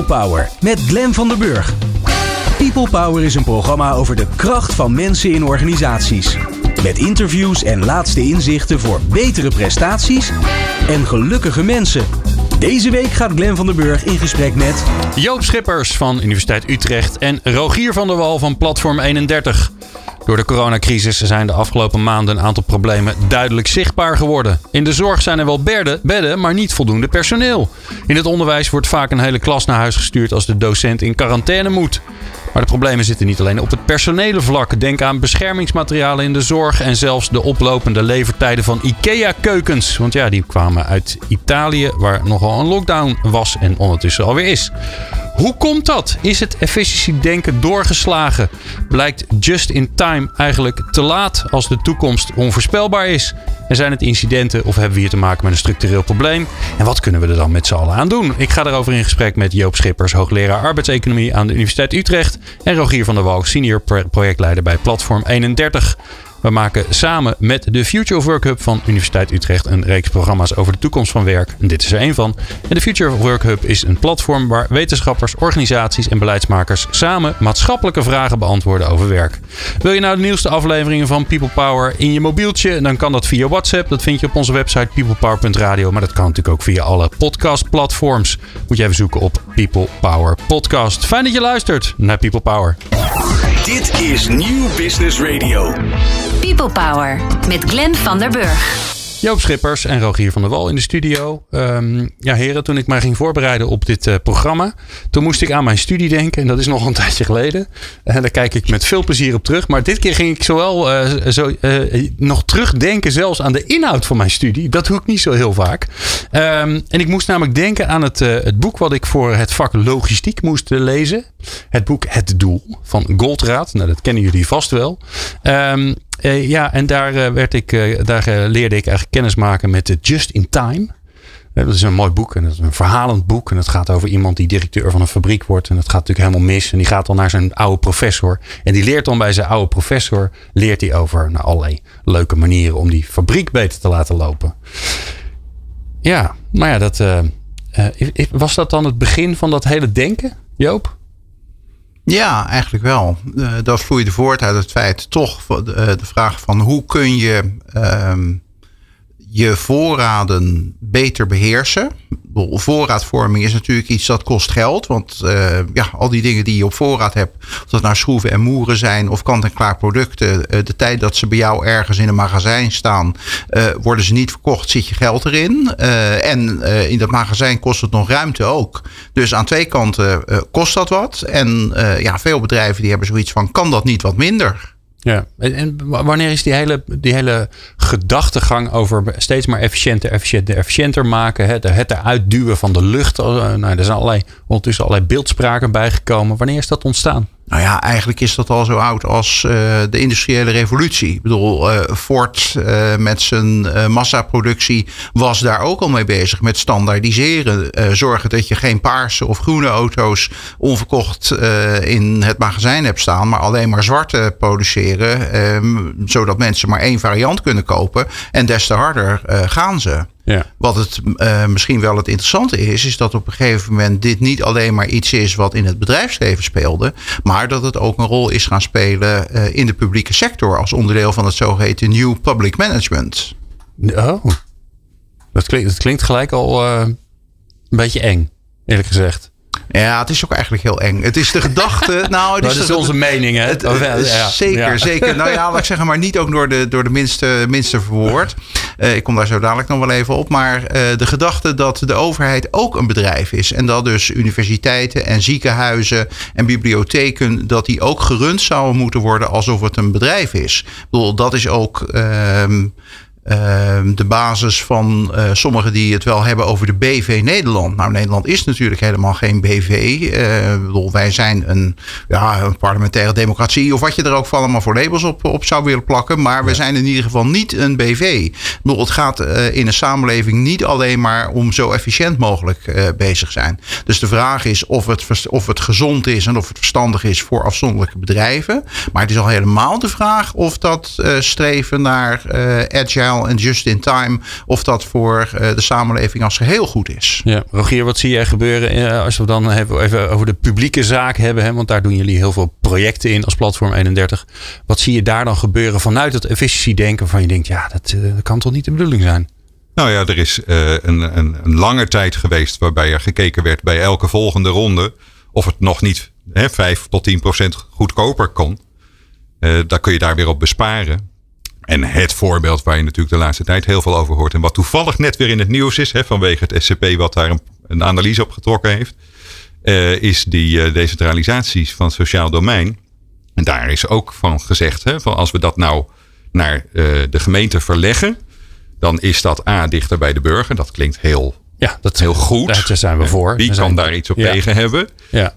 People Power met Glen van der Burg. People Power is een programma over de kracht van mensen in organisaties. Met interviews en laatste inzichten voor betere prestaties en gelukkige mensen. Deze week gaat Glen van der Burg in gesprek met Joop Schippers van Universiteit Utrecht en Rogier van der Wal van Platform 31. Door de coronacrisis zijn de afgelopen maanden een aantal problemen duidelijk zichtbaar geworden. In de zorg zijn er wel bedden, bedden, maar niet voldoende personeel. In het onderwijs wordt vaak een hele klas naar huis gestuurd als de docent in quarantaine moet. Maar de problemen zitten niet alleen op het personele vlak. Denk aan beschermingsmaterialen in de zorg en zelfs de oplopende levertijden van IKEA-keukens. Want ja, die kwamen uit Italië, waar nogal een lockdown was en ondertussen alweer is. Hoe komt dat? Is het efficiëntiedenken doorgeslagen? Blijkt just in time eigenlijk te laat als de toekomst onvoorspelbaar is? En zijn het incidenten of hebben we hier te maken met een structureel probleem? En wat kunnen we er dan met z'n allen aan doen? Ik ga erover in gesprek met Joop Schippers, hoogleraar arbeidseconomie aan de Universiteit Utrecht. En Rogier van der Wal, senior projectleider bij Platform 31. We maken samen met de Future of Work Hub van Universiteit Utrecht een reeks programma's over de toekomst van werk. En dit is er één van. En de Future of Work Hub is een platform waar wetenschappers, organisaties en beleidsmakers samen maatschappelijke vragen beantwoorden over werk. Wil je nou de nieuwste afleveringen van People Power in je mobieltje? Dan kan dat via WhatsApp. Dat vind je op onze website peoplepower.radio. Maar dat kan natuurlijk ook via alle podcastplatforms. Moet je even zoeken op People Power Podcast. Fijn dat je luistert naar People Power. Dit is Nieuw Business Radio. People Power met Glenn van der Burg. Joop Schippers en Rogier van der Wal in de studio. Ehm, ja, heren, toen ik mij ging voorbereiden op dit uh, programma, toen moest ik aan mijn studie denken. En dat is nog een tijdje geleden. En daar kijk ik met veel plezier op terug. Maar dit keer ging ik zowel uh, zo, uh, nog terugdenken zelfs aan de inhoud van mijn studie. Dat doe ik niet zo heel vaak. Um, en ik moest namelijk denken aan het, het boek wat ik voor het vak logistiek moest lezen. Het boek Het Doel van Goldraad. Nou, dat kennen jullie vast wel. Um, uh, ja, en daar, uh, werd ik, uh, daar leerde ik eigenlijk kennis maken met Just in Time. dat is een mooi boek en dat is een verhalend boek. En het gaat over iemand die directeur van een fabriek wordt. En dat gaat natuurlijk helemaal mis. En die gaat dan naar zijn oude professor. En die leert dan bij zijn oude professor leert hij over nou, allerlei leuke manieren om die fabriek beter te laten lopen. Ja, maar ja, dat, was dat dan het begin van dat hele denken, Joop? Ja, eigenlijk wel. Uh, dat vloeide voort uit het feit toch de, de vraag van hoe kun je uh, je voorraden beter beheersen. Voorraadvorming is natuurlijk iets dat kost geld. Want uh, ja, al die dingen die je op voorraad hebt, of dat nou schroeven en moeren zijn of kant-en-klaar producten, uh, de tijd dat ze bij jou ergens in een magazijn staan, uh, worden ze niet verkocht, zit je geld erin. en in dat magazijn kost het nog ruimte ook. Dus aan twee kanten kost dat wat. En ja, veel bedrijven die hebben zoiets van, kan dat niet wat minder? Ja, en wanneer is die hele, die hele gedachtegang over steeds maar efficiënter, efficiënter, efficiënter maken, het, het eruit duwen van de lucht? Nou, er zijn allerlei, ondertussen allerlei beeldspraken bijgekomen. Wanneer is dat ontstaan? Nou ja, eigenlijk is dat al zo oud als uh, de industriële revolutie. Ik bedoel, uh, Ford uh, met zijn massaproductie was daar ook al mee bezig met standaardiseren. zorgen dat je geen paarse of groene auto's onverkocht in het magazijn hebt staan, maar alleen maar zwarte produceren, ehm, zodat mensen maar één variant kunnen kopen. En des te harder gaan ze. Ja. Wat het uh, misschien wel het interessante is, is dat op een gegeven moment dit niet alleen maar iets is wat in het bedrijfsleven speelde, maar dat het ook een rol is gaan spelen uh, in de publieke sector als onderdeel van het zogeheten New Public Management. Oh, dat klinkt, dat klinkt gelijk al uh, een beetje eng, eerlijk gezegd. Ja, het is ook eigenlijk heel eng. Het is de gedachte. Nou, het is, dat is onze mening, hè? Het, ja. Zeker, zeker. Nou ja, laat ik zeggen, maar niet ook door de, door de minste, minste verwoord. Uh, ik kom daar zo dadelijk nog wel even op. Maar uh, de gedachte dat de overheid ook een bedrijf is. En dat dus universiteiten en ziekenhuizen en bibliotheken. dat die ook gerund zouden moeten worden alsof het een bedrijf is. Ik bedoel, dat is ook. Uh, Ehm, de basis van uh, sommigen die het wel hebben over de BV Nederland. Nou, Nederland is natuurlijk helemaal geen BV. Uh, eh, bedoel, wij zijn een, ja, een parlementaire democratie, of wat je er ook van allemaal voor labels op, op zou willen plakken. Maar we zijn in ieder geval niet een BV. Bedoel, het gaat uh, in een samenleving niet alleen maar om zo efficiënt mogelijk bezig zijn. Dus de vraag is of het, of het gezond is en of het verstandig is voor afzonderlijke bedrijven. Maar het is al helemaal de vraag of dat streven naar agile agile en just in time, of dat voor de samenleving als geheel goed is. Ja, Rogier, wat zie jij gebeuren als we dan even over de publieke zaak hebben? Hè? Want daar doen jullie heel veel projecten in als Platform 31. Wat zie je daar dan gebeuren vanuit het efficiëntiedenken waarvan je denkt, ja, dat, dat kan toch niet de bedoeling zijn? Nou ja, er is uh, een, een, een, lange tijd geweest waarbij er gekeken werd bij elke volgende ronde of het nog niet hè, 5 tot 10 procent goedkoper kon. Uh, daar kun je daar weer op besparen. En het voorbeeld waar je natuurlijk de laatste tijd heel veel over hoort. En wat toevallig net weer in het nieuws is, hè, vanwege het SCP wat daar een, een analyse op getrokken heeft. Uh, is die decentralisaties van sociaal domein. En daar is ook van gezegd, hè, van als we dat nou naar de gemeente verleggen dan is dat A dichter bij de burger. Dat klinkt heel, ja, dat, heel goed. Daar zijn we voor. Wie kan daar iets op tegen hebben? Ja.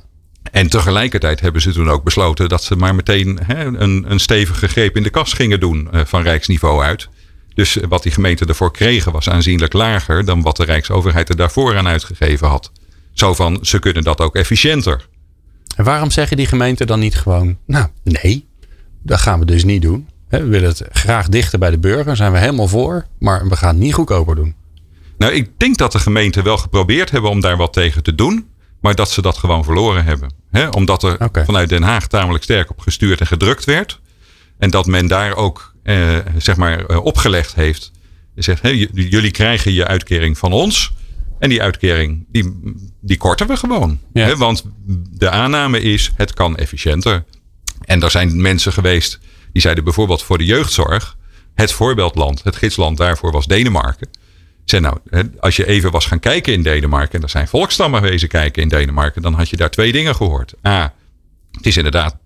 En tegelijkertijd hebben ze toen ook besloten dat ze maar meteen hè, een, een stevige greep in de kas gingen doen uh, van rijksniveau uit. Dus wat die gemeenten ervoor kregen was aanzienlijk lager dan wat de Rijksoverheid er daarvoor aan uitgegeven had. Zo van, ze kunnen dat ook efficiënter. En waarom zeggen die gemeenten dan niet gewoon, nou nee, dat gaan we dus niet doen. We willen het graag dichter bij de burger, zijn we helemaal voor. Maar we gaan het niet goedkoper doen. Nou, ik denk dat de gemeenten wel geprobeerd hebben om daar wat tegen te doen. Maar dat ze dat gewoon verloren hebben. omdat er vanuit Den Haag tamelijk sterk op gestuurd en gedrukt werd. En dat men daar ook eh, zeg maar, eh, opgelegd heeft. Zegt, jullie krijgen je uitkering van ons. En die uitkering, die, die korten we gewoon. want de aanname is, het kan efficiënter. En er zijn mensen geweest die zeiden bijvoorbeeld voor de jeugdzorg, het voorbeeldland, het gidsland daarvoor was Denemarken. Zeg nou, als je even was gaan kijken in Denemarken, en er zijn volkstammen wezen kijken in Denemarken, dan had je daar twee dingen gehoord. A, het is inderdaad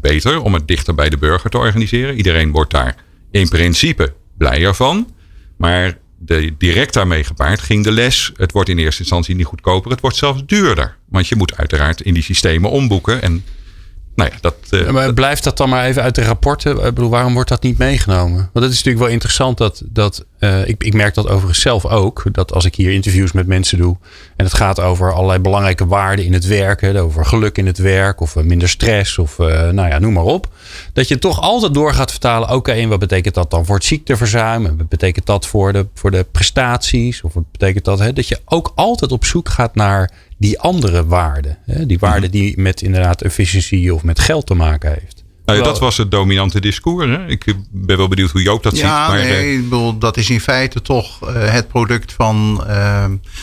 beter om het dichter bij de burger te organiseren. Iedereen wordt daar in principe blijer van. Maar de, direct daarmee gepaard ging de les. Het wordt in eerste instantie niet goedkoper, het wordt zelfs duurder. Want je moet uiteraard in die systemen omboeken. En nou ja, dat, uh, maar blijft dat dan maar even uit de rapporten? Ik bedoel, waarom wordt dat niet meegenomen? Want het is natuurlijk wel interessant dat, dat uh, ik, ik merk dat overigens zelf ook. Dat als ik hier interviews met mensen doe en het gaat over allerlei belangrijke waarden in het werken, over geluk in het werk of minder stress of uh, nou ja, noem maar op. Dat je toch altijd door gaat vertalen, oké, en wat betekent dat dan voor het ziekteverzuim? En wat betekent dat voor de, voor de prestaties? Of wat betekent dat? Hè? Dat je ook altijd op zoek gaat naar die andere waarden. Hè? Die waarden mhm. die met inderdaad efficiëntie of met geld te maken heeft. Nou dat was het dominante discours. Hè? Ik ben wel benieuwd hoe Joop dat ziet. Maar, nee, eh, ik bedoel, dat is in feite toch uh, het product van, uh,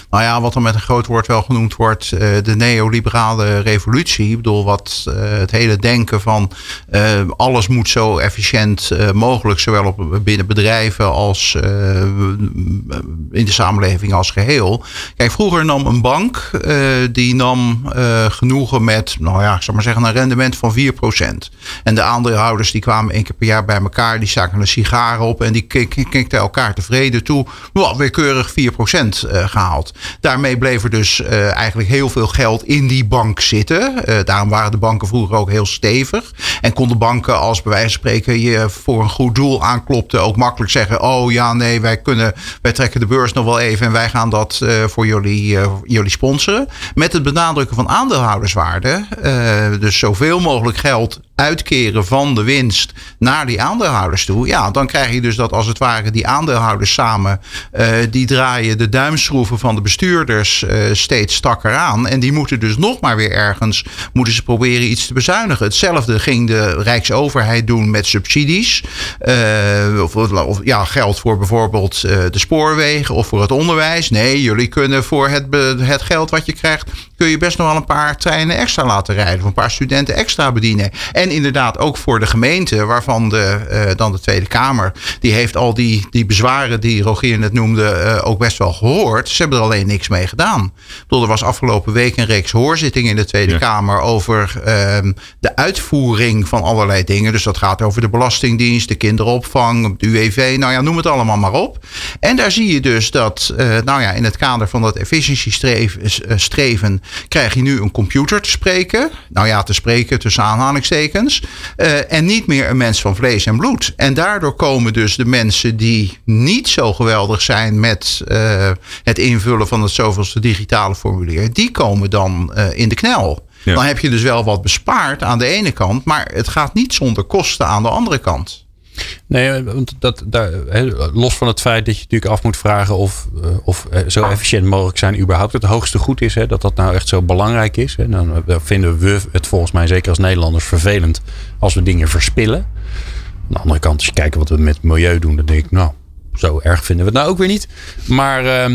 nou ja, wat er met een groot woord wel genoemd wordt, uh, de neoliberale revolutie. Ik bedoel, wat het hele denken van alles moet zo efficiënt mogelijk, zowel op, binnen bedrijven als in de samenleving als geheel. Kijk, vroeger nam een bank, die nam genoegen met, nou ja, ik zou maar zeggen, een rendement van 4%. En de aandeelhouders die kwamen één keer per jaar bij elkaar. Die staken een sigaar op en die kikten elkaar tevreden toe. Wow, weer keurig 4% uh, gehaald. Daarmee bleef er dus uh, eigenlijk heel veel geld in die bank zitten. Uh, daarom waren de banken vroeger ook heel stevig. En konden banken als bij wijze van spreken je voor een goed doel aanklopte ook makkelijk zeggen. Oh ja, nee, wij kunnen, wij trekken de beurs nog wel even en wij gaan dat voor jullie, jullie sponsoren. Met het benadrukken van aandeelhouderswaarde. dus zoveel mogelijk geld uitkeren van de winst naar die aandeelhouders toe. Ja, dan krijg je dus dat als het ware die aandeelhouders samen, uh, die draaien de duimschroeven van de bestuurders uh, steeds strakker aan. En die moeten dus nog maar weer ergens, moeten ze proberen iets te bezuinigen. Hetzelfde ging de Rijksoverheid doen met subsidies. Uh, of, of, ja, geld voor bijvoorbeeld de spoorwegen of voor het onderwijs. Nee, jullie kunnen voor het, het geld wat je krijgt, kun je best nog wel een paar treinen extra laten rijden. Of een paar studenten extra bedienen. En inderdaad ook voor de gemeente, waarvan de, uh, dan de Tweede Kamer, die heeft al die, die bezwaren die Rogier net noemde uh, ook best wel gehoord. Ze hebben er alleen niks mee gedaan. Bedoel, er was afgelopen week een reeks hoorzittingen in de Tweede Kamer over uh, de uitvoering van allerlei dingen. Dus dat gaat over de Belastingdienst, de kinderopvang, de UWV, nou ja, noem het allemaal maar op. En daar zie je dus dat, uh, nou ja, in het kader van dat efficiëntiestreven streven, krijg je nu een computer te spreken. Nou ja, te spreken tussen aanhalingstekens. Uh, en niet meer een mens van vlees en bloed. En daardoor komen dus de mensen die niet zo geweldig zijn met uh, het invullen van het zoveelste digitale formulier, die komen dan uh, in de knel. Ja. Dan heb je dus wel wat bespaard aan de ene kant, maar het gaat niet zonder kosten aan de andere kant. Nee, want dat, daar, los van het feit dat je natuurlijk af moet vragen of, of zo efficiënt mogelijk zijn überhaupt het hoogste goed is. Hè, dat dat nou echt zo belangrijk is. Hè, dan vinden we het volgens mij zeker als Nederlanders vervelend als we dingen verspillen. Aan de andere kant, als je kijkt wat we met milieu doen, dan denk ik, nou, zo erg vinden we het nou ook weer niet. Maar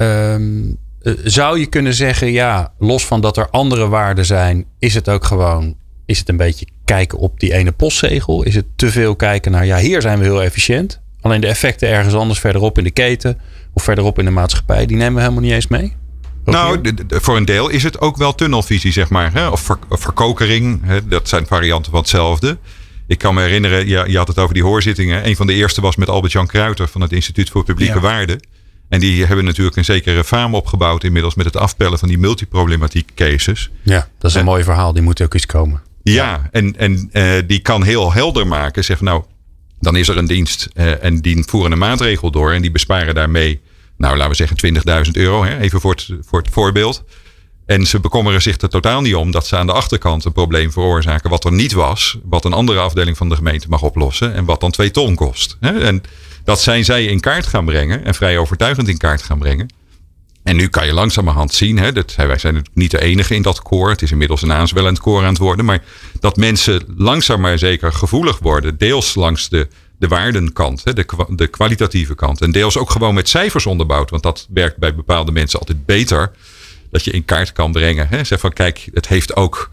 um, zou je kunnen zeggen, ja, los van dat er andere waarden zijn, is het ook gewoon, is het een beetje kijken op die ene postzegel? Is het te veel kijken naar, ja, hier zijn we heel efficiënt. Alleen de effecten ergens anders verderop in de keten of verderop in de maatschappij, die nemen we helemaal niet eens mee. Nou, voor een deel is het ook wel tunnelvisie, zeg maar. Hè? Of, verkokering, hè? dat zijn varianten van hetzelfde. Ik kan me herinneren, je, je had het over die hoorzittingen. Een van de eerste was met Albert-Jan Kruiter van het Instituut voor Publieke Waarden. En die hebben natuurlijk een zekere faam opgebouwd inmiddels met het afpellen van die multiproblematiek cases. Ja, dat is een mooi verhaal. Die moet ook eens komen. Ja, en, en uh, die kan heel helder maken. Zeg nou, dan is er een dienst uh, en die voeren een maatregel door. En die besparen daarmee, nou laten we zeggen 20.000 euro. Hè, even voor het, voor het voorbeeld. En ze bekommeren zich er totaal niet om dat ze aan de achterkant een probleem veroorzaken. wat er niet was, wat een andere afdeling van de gemeente mag oplossen. en wat dan twee ton kost. En dat zijn zij in kaart gaan brengen en vrij overtuigend in kaart gaan brengen. En nu kan je langzamerhand zien, hè, dat, wij zijn natuurlijk niet de enige in dat koor. Het is inmiddels een aanzwellend koor aan het worden. Maar dat mensen langzaam maar zeker gevoelig worden. Deels langs de, de waardenkant, hè, de, de kwalitatieve kant. En deels ook gewoon met cijfers onderbouwd. Want dat werkt bij bepaalde mensen altijd beter dat je in kaart kan brengen. Hè? Zeg van kijk, het heeft ook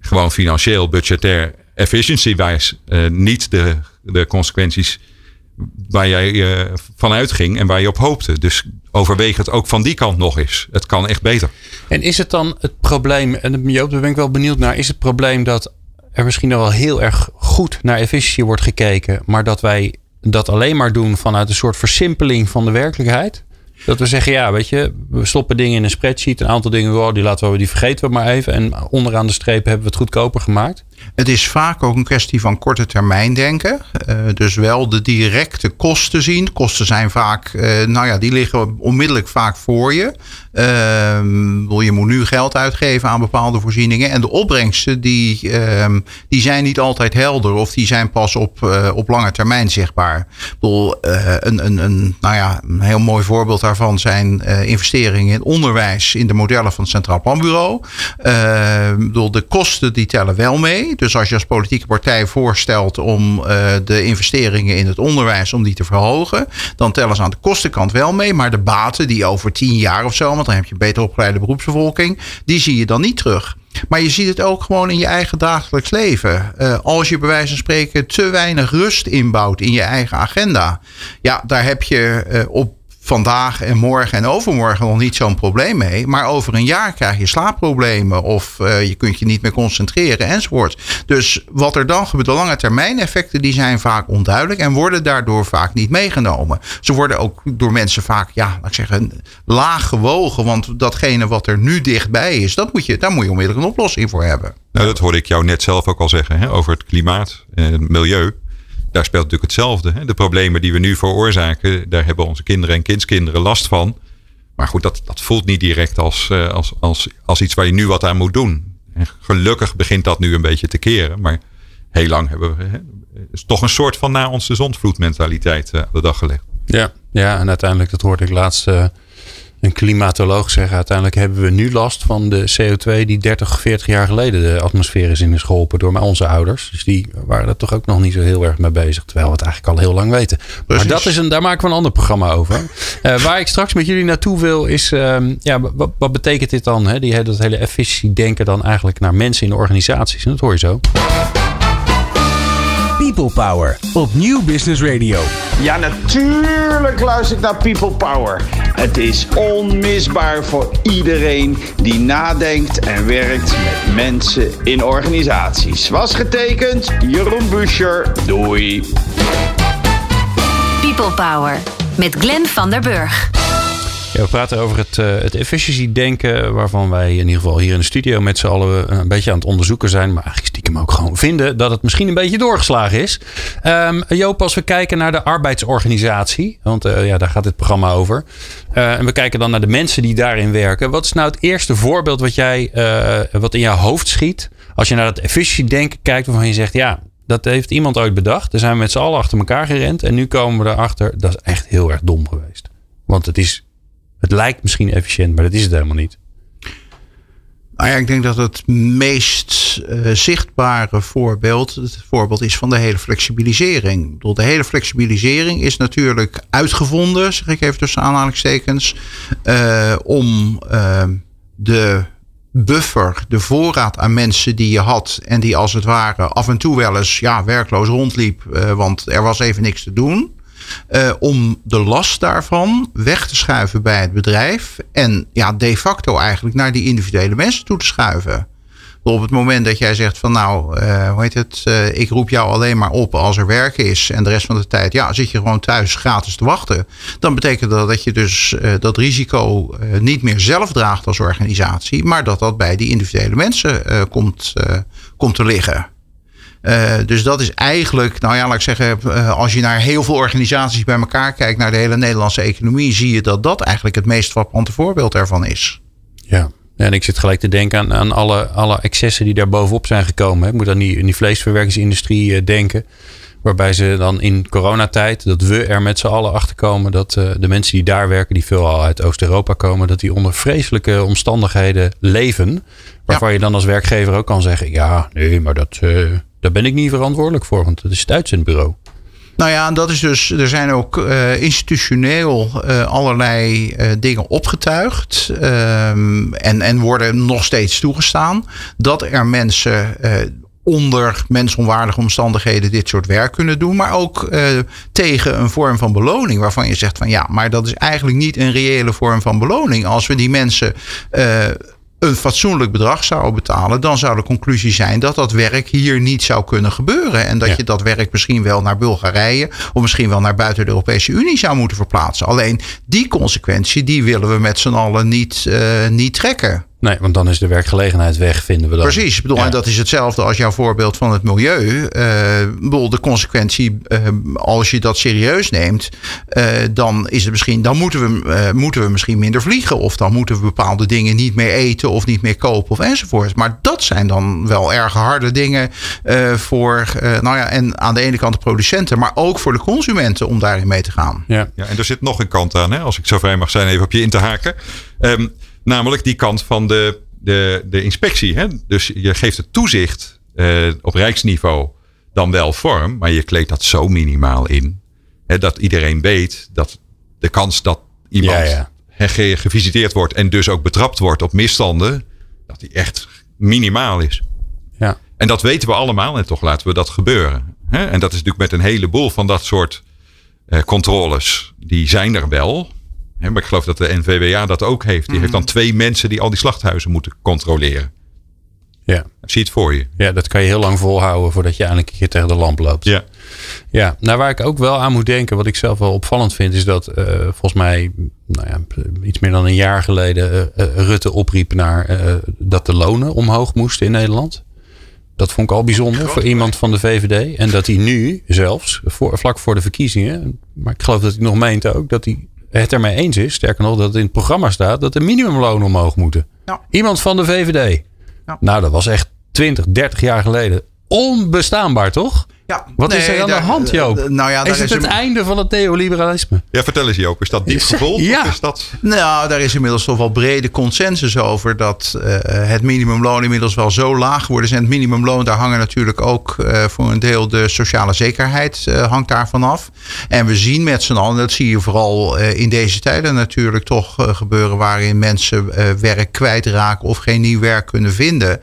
gewoon financieel, budgetair, efficiency-wijs uh, niet de, de consequenties waar jij uh, vanuit ging en waar je op hoopte. Dus overweeg het ook van die kant nog eens. Het kan echt beter. En is het dan het probleem, en Joop, daar ben ik wel benieuwd naar, is het probleem dat er misschien wel heel erg goed naar efficiëntie wordt gekeken, maar dat wij dat alleen maar doen vanuit een soort versimpeling van de werkelijkheid? Dat we zeggen, ja, weet je, we stoppen dingen in een spreadsheet. Een aantal dingen, oh, die laten we, die vergeten we maar even. En onderaan de streep hebben we het goedkoper gemaakt. Het is vaak ook een kwestie van korte termijn denken. Uh, dus wel de directe kosten zien. Kosten zijn vaak, uh, nou ja, die liggen onmiddellijk vaak voor je. Uh, je moet nu geld uitgeven aan bepaalde voorzieningen. En de opbrengsten, die, ehm, die zijn niet altijd helder. Of die zijn pas op, uh, op lange termijn zichtbaar. Ik bedoel, een, een, een, nou ja, een heel mooi voorbeeld daarvan zijn investeringen in onderwijs. In de modellen van het Centraal Planbureau. Ehm, bedoel, de kosten die tellen wel mee. Dus als je als politieke partij voorstelt om uh, de investeringen in het onderwijs om die te verhogen, dan tellen ze aan de kostenkant wel mee. Maar de baten die over tien jaar of zo, want dan heb je een beter opgeleide beroepsbevolking, die zie je dan niet terug. Maar je ziet het ook gewoon in je eigen dagelijks leven. Uh, als je bij wijze van spreken te weinig rust inbouwt in je eigen agenda. Ja, daar heb je uh, op vandaag en morgen en overmorgen nog niet zo'n probleem mee. Maar over een jaar krijg je slaapproblemen of uh, je kunt je niet meer concentreren enzovoort. Dus wat er dan gebeurt, de lange termijn effecten, die zijn vaak onduidelijk en worden daardoor vaak niet meegenomen. Ze worden ook door mensen vaak, ja, laat ik zeggen, laag gewogen. Want datgene wat er nu dichtbij is, dat moet je, daar moet je onmiddellijk een oplossing voor hebben. Nou, dat hoorde ik jou net zelf ook al zeggen hè, over het klimaat en het milieu daar speelt natuurlijk hetzelfde. Hè? De problemen die we nu veroorzaken, daar hebben onze kinderen en kindskinderen last van. Maar goed, dat, dat voelt niet direct als, eh, als, als, als iets waar je nu wat aan moet doen. En gelukkig begint dat nu een beetje te keren. Maar heel lang hebben we hè, is toch een soort van na ons de zondvloedmentaliteit uh, aan de dag gelegd. Ja, ja, en uiteindelijk, dat hoorde ik laatst uh, een klimatoloog zeggen. Uiteindelijk hebben we nu last van de CO2 die 30, 40 jaar geleden de atmosfeer is in is geholpen door onze ouders. Dus die waren er toch ook nog niet zo heel erg mee bezig. Terwijl we het eigenlijk al heel lang weten. Maar dat is een, daar maken we een ander programma over. Uh, waar ik straks met jullie naartoe wil is, um, ja, wat, wat, betekent dit dan? Hè? Die, dat hele efficiëntie denken dan eigenlijk naar mensen in de organisaties. En dat hoor je zo. People Power op Nieuw Business Radio. Ja, natuurlijk luister ik naar People Power. Het is onmisbaar voor iedereen die nadenkt en werkt met mensen in organisaties. Was getekend, Jeroen Buscher. Doei. People Power met Glenn van der Burg. We praten over het, uh, het waarvan wij in ieder geval hier in de studio met z'n allen een beetje aan het onderzoeken zijn. Maar eigenlijk stiekem ook gewoon vinden dat het misschien een beetje doorgeslagen is. Um, Joop, als we kijken naar de arbeidsorganisatie, want uh, ja, daar gaat dit programma over. En we kijken dan naar de mensen die daarin werken. Wat is nou het eerste voorbeeld wat jij, wat in jouw hoofd schiet, als je naar dat efficiëntiedenken kijkt, waarvan je zegt, ja, Dat heeft iemand ooit bedacht. Daar zijn we met z'n allen achter elkaar gerend. En nu komen we erachter, dat is echt heel erg dom geweest. Want het is, het lijkt misschien efficiënt, maar dat is het helemaal niet. Nou ja, ik denk dat het meest uh, zichtbare voorbeeld het voorbeeld is van de hele flexibilisering. De hele flexibilisering is natuurlijk uitgevonden, zeg ik even tussen aanhalingstekens, uh, om uh, de buffer, de voorraad aan mensen die je had en die als het ware af en toe wel eens ja, werkloos rondliep, want er was even niks te doen. Uh, om de last daarvan weg te schuiven bij het bedrijf. En ja, de facto eigenlijk naar die individuele mensen toe te schuiven. Op het moment dat jij zegt van nou, uh, hoe heet het, uh, ik roep jou alleen maar op als er werk is. En de rest van de tijd, ja, zit je gewoon thuis gratis te wachten. Dan betekent dat dat je dus dat risico niet meer zelf draagt als organisatie. Maar dat dat bij die individuele mensen komt, komt te liggen. Uh, dus dat is eigenlijk, nou ja, laat ik zeggen, uh, als je naar heel veel organisaties bij elkaar kijkt, naar de hele Nederlandse economie, zie je dat dat eigenlijk het meest frappante voorbeeld ervan is. Ja. En ik zit gelijk te denken aan, aan alle, alle excessen die daar bovenop zijn gekomen. Ik moet aan die, die vleesverwerkingsindustrie uh, denken. Waarbij ze dan in coronatijd, dat we er met z'n allen achter komen dat de mensen die daar werken, die veelal uit Oost-Europa komen, dat die onder vreselijke omstandigheden leven. Waarvan ja. je dan als werkgever ook kan zeggen: ja, nee, maar dat, daar ben ik niet verantwoordelijk voor, want dat is het uitzendbureau. Nou ja, dat is dus. Er zijn ook uh, institutioneel uh, allerlei uh, dingen opgetuigd. Um, en, en worden nog steeds toegestaan. Dat er mensen onder mensonwaardige omstandigheden dit soort werk kunnen doen. Maar ook tegen een vorm van beloning. Waarvan je zegt van ja, maar dat is eigenlijk niet een reële vorm van beloning. Als we die mensen een fatsoenlijk bedrag zou betalen, dan zou de conclusie zijn dat dat werk hier niet zou kunnen gebeuren. En dat je dat werk misschien wel naar Bulgarije of misschien wel naar buiten de Europese Unie zou moeten verplaatsen. Alleen die consequentie, die willen we met z'n allen niet, uh, niet trekken. Nee, want dan is de werkgelegenheid weg, vinden we dan. Precies. Ik bedoel, En dat is hetzelfde als jouw voorbeeld van het milieu. Uh, bedoel, de consequentie, uh, als je dat serieus neemt, uh, dan is het misschien, dan moeten we, moeten we misschien minder vliegen. Of dan moeten we bepaalde dingen niet meer eten of niet meer kopen of enzovoort. Maar dat zijn dan wel erg harde dingen voor, nou ja, en aan de ene kant de producenten, maar ook voor de consumenten om daarin mee te gaan. Ja, ja en er zit nog een kant aan, hè, als ik zo vrij mag zijn, even op je in te haken. Um, Namelijk die kant van de, de, de inspectie. Hè? Dus je geeft het toezicht uh, op rijksniveau dan wel vorm, maar je kleedt dat zo minimaal in. Hè, dat iedereen weet dat de kans dat iemand ja, ja. gevisiteerd wordt en dus ook betrapt wordt op misstanden, dat die echt minimaal is. Ja. En dat weten we allemaal en toch laten we dat gebeuren. Hè? En dat is natuurlijk met een heleboel van dat soort uh, controles. Die zijn er wel, maar ik geloof dat de NVWA dat ook heeft. Die heeft dan mhm. twee mensen die al die slachthuizen moeten controleren. Ja. Zie het voor je. Ja, dat kan je heel lang volhouden voordat je eindelijk een keer tegen de lamp loopt. Ja. Ja, nou waar ik ook wel aan moet denken, wat ik zelf wel opvallend vind, is dat uh, volgens mij nou ja, iets meer dan een jaar geleden uh, Rutte opriep naar uh, dat de lonen omhoog moesten in Nederland. Dat vond ik al bijzonder voor iemand van de VVD. En dat hij nu zelfs, voor, vlak voor de verkiezingen, maar ik geloof dat hij nog meent ook, dat hij het ermee eens is, sterker nog, dat het in het programma staat dat de minimumlonen omhoog moeten. Iemand van de VVD. Nou, dat was echt 20, 30 jaar geleden onbestaanbaar, toch? Ja, Wat is er aan de hand, Joop? Uh, nou ja, is het is het einde van het neoliberalisme? Ja, vertel eens Joop. Is dat diep gevoeld? ja. Is dat... Nou, daar is inmiddels toch wel brede consensus over... dat uh, het minimumloon inmiddels wel zo laag geworden is. En het minimumloon, daar hangen natuurlijk ook uh, voor een deel... de sociale zekerheid hangt daarvan af. En we zien met z'n allen, dat zie je vooral in deze tijden natuurlijk toch gebeuren... waarin mensen werk kwijtraken of geen nieuw werk kunnen vinden...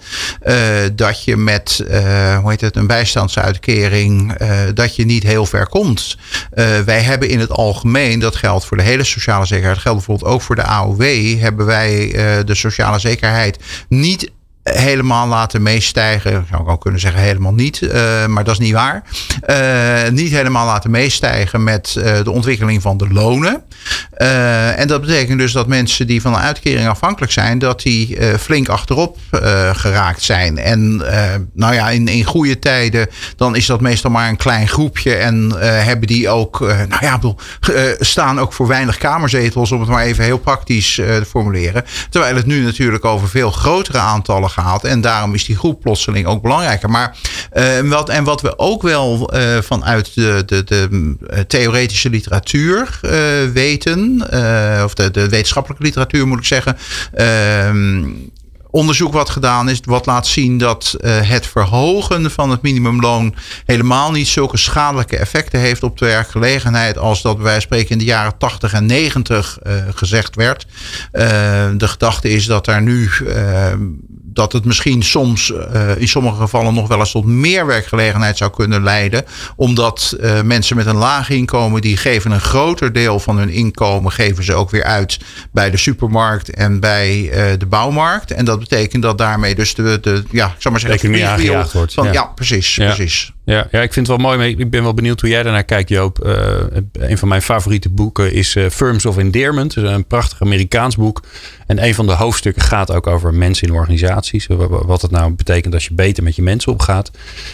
dat je met, hoe heet het, een bijstandsuitkering uh, dat je niet heel ver komt. Uh, wij hebben in het algemeen, dat geldt voor de hele sociale zekerheid, geldt bijvoorbeeld ook voor de AOW, hebben wij uh, de sociale zekerheid niet helemaal laten meestijgen. Zou ik ook kunnen zeggen helemaal niet, uh, maar dat is niet waar. Uh, niet helemaal laten meestijgen met uh, de ontwikkeling van de lonen. en dat betekent dus dat mensen die van een uitkering afhankelijk zijn, dat die flink achterop geraakt zijn. En nou ja, in, in goede tijden, dan is dat meestal maar een klein groepje. En hebben die ook, nou ja, staan ook voor weinig kamerzetels, om het maar even heel praktisch te formuleren. Terwijl het nu natuurlijk over veel grotere aantallen gaat En daarom is die groep plotseling ook belangrijker. Maar wat, en wat we ook wel vanuit de, de, de theoretische literatuur weten, of de, de wetenschappelijke literatuur moet ik zeggen ehm, onderzoek wat gedaan is, wat laat zien dat het verhogen van het minimumloon helemaal niet zulke schadelijke effecten heeft op de werkgelegenheid als dat wij spreken in de jaren 80 en 90 uh, eh, gezegd werd. De gedachte is dat daar nu dat het misschien soms in sommige gevallen nog wel eens tot meer werkgelegenheid zou kunnen leiden. Omdat mensen met een laag inkomen, die geven een groter deel van hun inkomen, geven ze ook weer uit bij de supermarkt en bij de bouwmarkt. En dat betekent dat daarmee dus de, de ja, ik zou maar zeggen, de aangejaagd wordt. Van, ja. precies, precies. Ja, ja, ik vind het wel mooi. Ik ben wel benieuwd hoe jij daarnaar kijkt, Joop. Uh, een van mijn favoriete boeken is uh, Firms of Endearment. een prachtig Amerikaans boek. En een van de hoofdstukken gaat ook over mensen in Wat het nou betekent als je beter met je mensen omgaat.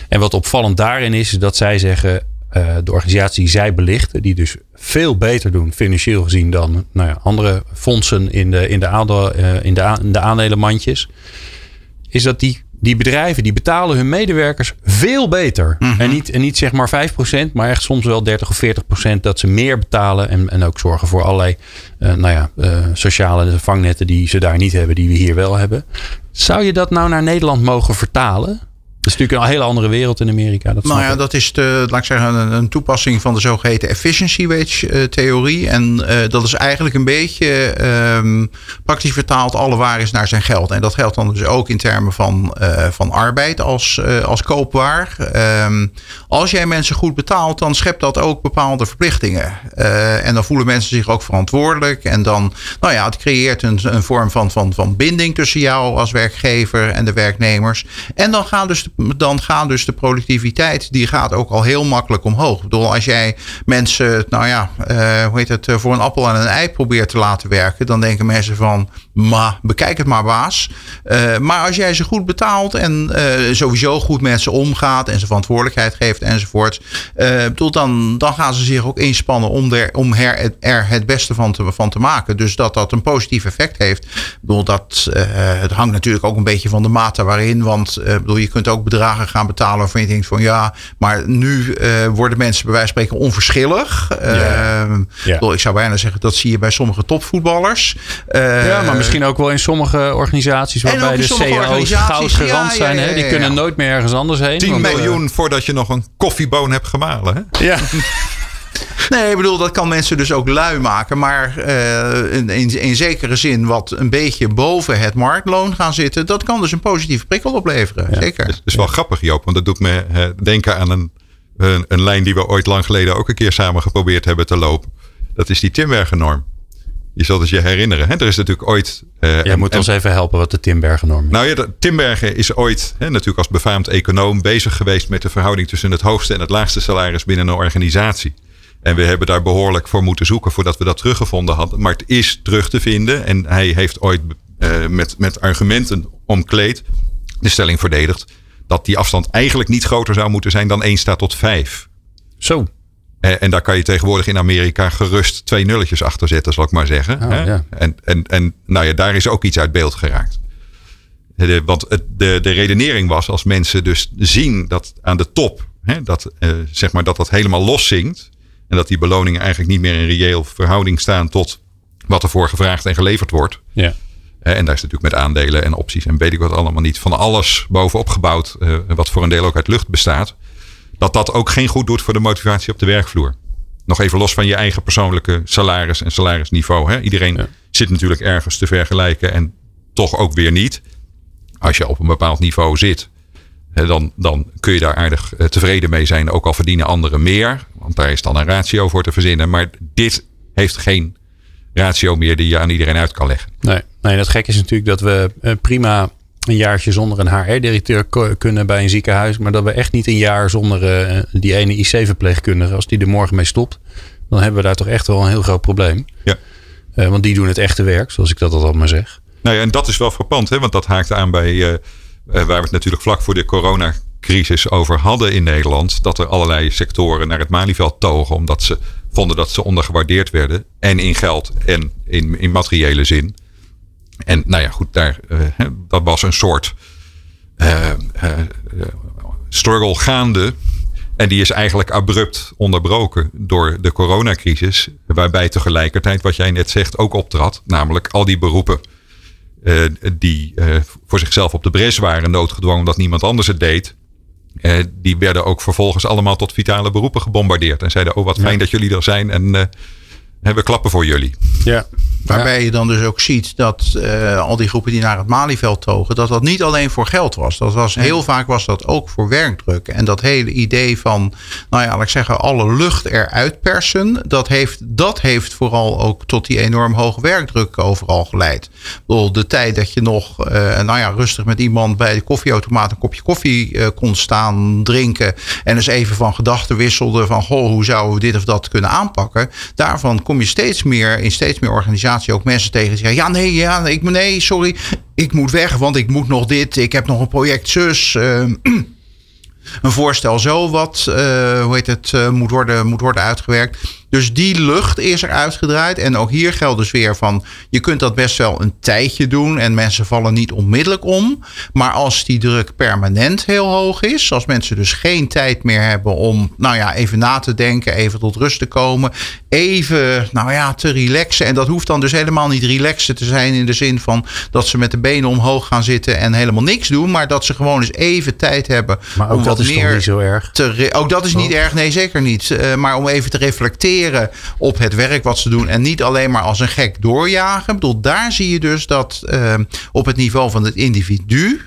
En wat opvallend daarin is, is dat zij zeggen... Uh, de organisatie die zij belichten, die dus veel beter doen financieel gezien dan nou ja, andere fondsen in de, in de, aandeel, in de, in de aandelenmandjes, is dat die die bedrijven die betalen hun medewerkers veel beter. Mhm. en, niet, en niet zeg maar 5%, maar echt soms wel 30 of 40% dat ze meer betalen. En, en ook zorgen voor allerlei uh, nou ja, uh, sociale vangnetten die ze daar niet hebben, die we hier wel hebben. Zou je dat nou naar Nederland mogen vertalen? Is natuurlijk een hele andere wereld in Amerika. Dat nou ja, dat is de, laat ik zeggen, een, een toepassing van de zogeheten efficiency wage uh, theorie. En uh, dat is eigenlijk een beetje um, praktisch vertaald alle waar is naar zijn geld. En dat geldt dan dus ook in termen van, uh, van arbeid als, als koopwaar. Um, als jij mensen goed betaalt, dan schept dat ook bepaalde verplichtingen. en dan voelen mensen zich ook verantwoordelijk. En dan, nou ja, het creëert een, een vorm van, van, van binding tussen jou als werkgever en de werknemers. En dan gaan dus de dan gaat dus de productiviteit, die gaat ook al heel makkelijk omhoog. Ik bedoel, als jij mensen, nou ja, uh, hoe heet het, eh, voor een appel en een ei probeert te laten werken, dan denken mensen van, ma, bekijk het maar baas. Uh, maar als jij ze goed betaalt en uh, sowieso goed met ze omgaat en ze verantwoordelijkheid geeft enzovoort, bedoel, dan, dan gaan ze zich ook inspannen om, er, om her, er het beste van te, van te maken. Dus dat dat een positief effect heeft. Bedoel, dat, het hangt natuurlijk ook een beetje van de mate waarin, want bedoel, je kunt ook bedragen gaan betalen waarvan je denkt van ja, maar nu uh, worden mensen bij wijze van spreken onverschillig. Ja. Uh. Ik zou bijna zeggen dat zie je bij sommige topvoetballers. Uh, ja, maar misschien ook wel in sommige organisaties waarbij de CEO's goud gerand zijn. Hè? Die kunnen nooit meer ergens anders heen. 10 miljoen uh, voordat je nog een koffieboon hebt gemalen. Hè? Ja. Nee, ik bedoel, dat kan mensen dus ook lui maken. Maar uh, in, in, in, zekere zin wat een beetje boven het marktloon gaan zitten. Dat kan dus een positieve prikkel opleveren. Zeker. Het is wel grappig, Joop. Want dat doet me uh, denken aan een, een, een, lijn die we ooit lang geleden ook een keer samen geprobeerd hebben te lopen. Dat is die Timbergen-norm. Je zult het je herinneren. Hè? Er is natuurlijk ooit. Uh, Jij moet ons even helpen wat de Timbergen-norm is. Nou ja, de, Timbergen is ooit hè, natuurlijk als befaamd econoom bezig geweest met de verhouding tussen het hoogste en het laagste salaris binnen een organisatie. En we hebben daar behoorlijk voor moeten zoeken voordat we dat teruggevonden hadden. Maar het is terug te vinden. En hij heeft ooit uh, met, met argumenten omkleed de stelling verdedigd. Dat die afstand eigenlijk niet groter zou moeten zijn dan 1 staat tot 5. Zo. En, en, daar kan je tegenwoordig in Amerika gerust twee nulletjes achter zetten, zal ik maar zeggen. Oh, ja. En, en, en nou ja, daar is ook iets uit beeld geraakt. De, want het, de, de redenering was als mensen dus zien dat aan de top, hè, dat, uh, zeg maar, dat dat helemaal los zingt. En dat die beloningen eigenlijk niet meer in reëel verhouding staan tot wat ervoor gevraagd en geleverd wordt. Ja. En daar is natuurlijk met aandelen en opties en weet ik wat allemaal niet van alles bovenop gebouwd, eh, wat voor een deel ook uit lucht bestaat. Dat dat ook geen goed doet voor de motivatie op de werkvloer. Nog even los van je eigen persoonlijke salaris en salarisniveau. Hè? Iedereen zit natuurlijk ergens te vergelijken en toch ook weer niet. Als je op een bepaald niveau zit, dan, dan kun je daar aardig eh, tevreden mee zijn. Ook al verdienen anderen meer. Want daar is dan een ratio voor te verzinnen. Maar dit heeft geen ratio meer die je aan iedereen uit kan leggen. Nee, nee dat gek is natuurlijk dat we eh, prima een jaartje zonder een HR-directeur kunnen bij een ziekenhuis. Maar dat we echt niet een jaar zonder uh, die ene IC-verpleegkundige, als die er morgen mee stopt, dan hebben we daar toch echt wel een heel groot probleem. Ja. Uh, want die doen het echte werk, zoals ik dat altijd maar zeg. Nou ja, en dat is wel frappant, hè? want dat haakt aan bij uh, waar we het natuurlijk vlak voor de coronacrisis over hadden in Nederland. Dat er allerlei sectoren naar het Malieveld togen, omdat ze vonden dat ze ondergewaardeerd werden. En in geld en in, in materiële zin. En nou ja, goed, daar, uh, dat was een soort struggle gaande. En die is eigenlijk abrupt onderbroken door de coronacrisis. Waarbij tegelijkertijd, wat jij net zegt, ook optrad. Namelijk al die beroepen uh, die uh, voor zichzelf op de bres waren, noodgedwongen omdat niemand anders het deed. Uh, die werden ook vervolgens allemaal tot vitale beroepen gebombardeerd. En zeiden, oh wat fijn dat jullie er zijn en we klappen voor jullie. Ja. Waarbij je dan dus ook ziet dat uh, al die groepen die naar het Malieveld togen, dat dat niet alleen voor geld was. Dat was heel vaak was dat ook voor werkdruk. En dat hele idee van, nou ja, laat ik zeggen, alle lucht eruit persen, dat heeft, dat heeft vooral ook tot die enorm hoge werkdruk overal geleid. Bedoel, de tijd dat je nog, uh, nou ja, rustig met iemand bij de koffieautomaat een kopje koffie uh, kon staan drinken en eens even van gedachten wisselde van, goh, hoe zouden we dit of dat kunnen aanpakken? Daarvan kom je steeds meer in steeds meer organisatie ook mensen tegen die zeggen: Ja, nee, ja, ik, nee, sorry, ik moet weg, want ik moet nog dit, ik heb nog een project zus. Uh, een voorstel zo wat, uh, hoe heet het, uh, moet, worden, moet worden uitgewerkt. Dus die lucht is er uitgedraaid. En ook hier geldt dus weer van, je kunt dat best wel een tijdje doen en mensen vallen niet onmiddellijk om. Maar als die druk permanent heel hoog is, als mensen dus geen tijd meer hebben om, nou ja, even na te denken, even tot rust te komen, even, nou ja, te relaxen. En dat hoeft dan dus helemaal niet relaxen te zijn in de zin van dat ze met de benen omhoog gaan zitten en helemaal niks doen, maar dat ze gewoon eens even tijd hebben maar ook om dat wat is meer niet zo erg. Te ook dat is niet oh. erg, nee, zeker niet. Uh, maar om even te reflecteren op het werk wat ze doen. En niet alleen maar als een gek doorjagen. Ik bedoel, daar zie je dus dat uh, op het niveau van het individu.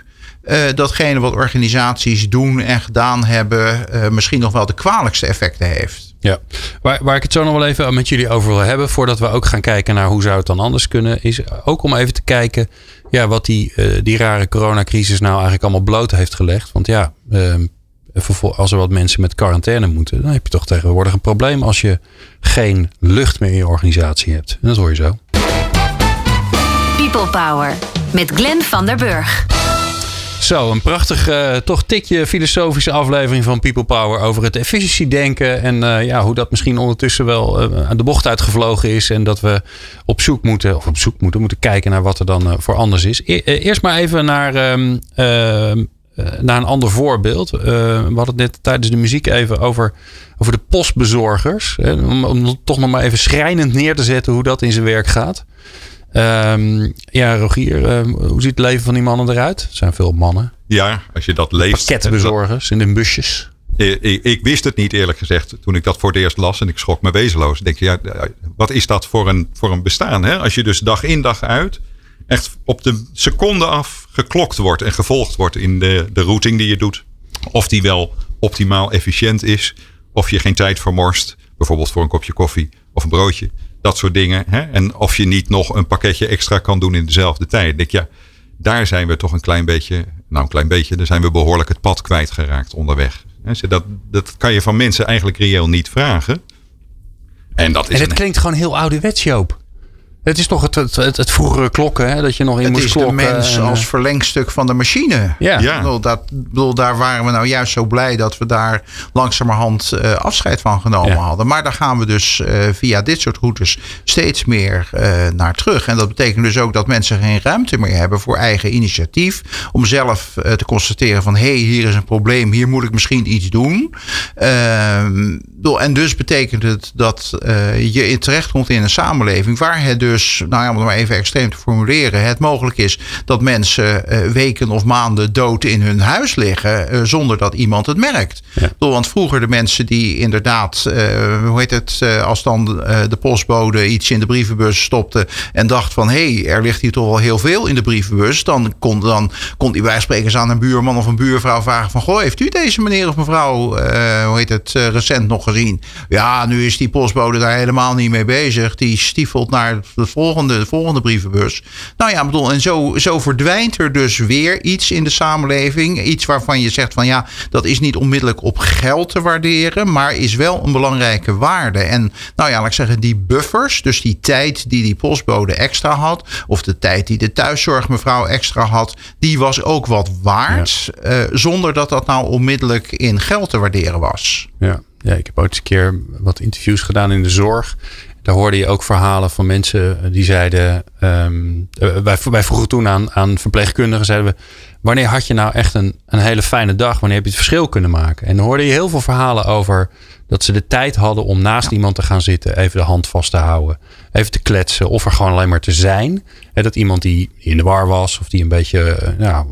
Uh, datgene wat organisaties doen en gedaan hebben, uh, misschien nog wel de kwalijkste effecten heeft. Ja, waar, waar ik het zo nog wel even met jullie over wil hebben, voordat we ook gaan kijken naar hoe zou het dan anders kunnen, is ook om even te kijken ja, wat die, die rare coronacrisis nou eigenlijk allemaal bloot heeft gelegd. Want ja, ehm, als er wat mensen met quarantaine moeten, dan heb je toch tegenwoordig een probleem als je geen lucht meer in je organisatie hebt. En dat hoor je zo. People Power met Glenn van der Burg. Zo, een prachtig, uh, toch tikje filosofische aflevering van People Power over het efficiëntiedenken. En uh, ja, hoe dat misschien ondertussen wel uh, aan de bocht uitgevlogen is. En dat we op zoek moeten, of op zoek moeten, moeten kijken naar wat er dan voor anders is. E eerst maar even naar um, eh, naar een ander voorbeeld. Uh, we hadden het net tijdens de muziek even over, over de postbezorgers. Om, om toch nog maar even schrijnend neer te zetten hoe dat in zijn werk gaat. Um, ja, Rogier, uh, hoe ziet het leven van die mannen eruit? Er zijn veel mannen. Ja, als je dat leest. Pakketbezorgers in de busjes. Ik, ik, wist het niet eerlijk gezegd toen ik dat voor het eerst las en ik schrok me wezenloos. Denk je, ja, wat is dat voor een, voor een bestaan? Hè? Als je dus dag in dag uit echt op de seconde af geklokt wordt en gevolgd wordt in de, de routing die je doet. Of die wel optimaal efficiënt is. Of je geen tijd vermorst. Bijvoorbeeld voor een kopje koffie of een broodje. Dat soort dingen. Hè? En of je niet nog een pakketje extra kan doen in dezelfde tijd. Denk ja, daar zijn we toch een klein beetje. Nou, een klein beetje. Daar zijn we behoorlijk het pad kwijtgeraakt onderweg. Dat, dat kan je van mensen eigenlijk reëel niet vragen. En, dat is en het klinkt gewoon heel ouderwets, Joop. Het is toch het, het, het, vroegere klokken, hè, dat je nog in het moest klokken. Het is de mens als eh, verlengstuk van de machine. Ja. ja. Bedoel, dat, bedoel, daar waren we nou juist zo blij dat we daar langzamerhand uh, afscheid van genomen hadden. Maar daar gaan we dus uh, via dit soort routes steeds meer uh, naar terug. En dat betekent dus ook dat mensen geen ruimte meer hebben voor eigen initiatief. Om zelf te constateren van, hé, hey, hier is een probleem, hier moet ik misschien iets doen. Ehm, en dus betekent het dat je terecht komt in een samenleving waar het dus dus, nou ja, om het maar even extreem te formuleren, het mogelijk is dat mensen uh, weken of maanden dood in hun huis liggen uh, zonder dat iemand het merkt. Ja. Want vroeger de mensen die inderdaad, uh, hoe heet het, als dan de postbode iets in de brievenbus stopte en dacht van hé, hey, er ligt hier toch wel heel veel in de brievenbus, dan kon, dan kon die bijsprekers aan een buurman of een buurvrouw vragen van goh, heeft u deze meneer of mevrouw, hoe heet het, recent nog gezien? Ja, nu is die postbode daar helemaal niet mee bezig. Die stiefelt naar de volgende, de volgende brievenbus. Nou ja, bedoel, en zo, zo verdwijnt er dus weer iets in de samenleving. Iets waarvan je zegt van ja, dat is niet onmiddellijk op geld te waarderen, maar is wel een belangrijke waarde. En nou ja, laat ik zeggen, die buffers, dus die tijd die die postbode extra had, of de tijd die de thuiszorgmevrouw extra had, die was ook wat waard, ja. uh, zonder dat dat nou onmiddellijk in geld te waarderen was. Ja. Ja, ik heb ooit eens een keer wat interviews gedaan in de zorg. Daar hoorde je ook verhalen van mensen die zeiden. Um, wij, wij vroegen toen aan, aan verpleegkundigen: zeiden we, wanneer had je nou echt een, een hele fijne dag? Wanneer heb je het verschil kunnen maken? En dan hoorde je heel veel verhalen over dat ze de tijd hadden om naast iemand te gaan zitten, even de hand vast te houden, even te kletsen of er gewoon alleen maar te zijn. En dat iemand die in de war was of die een beetje eh, nou,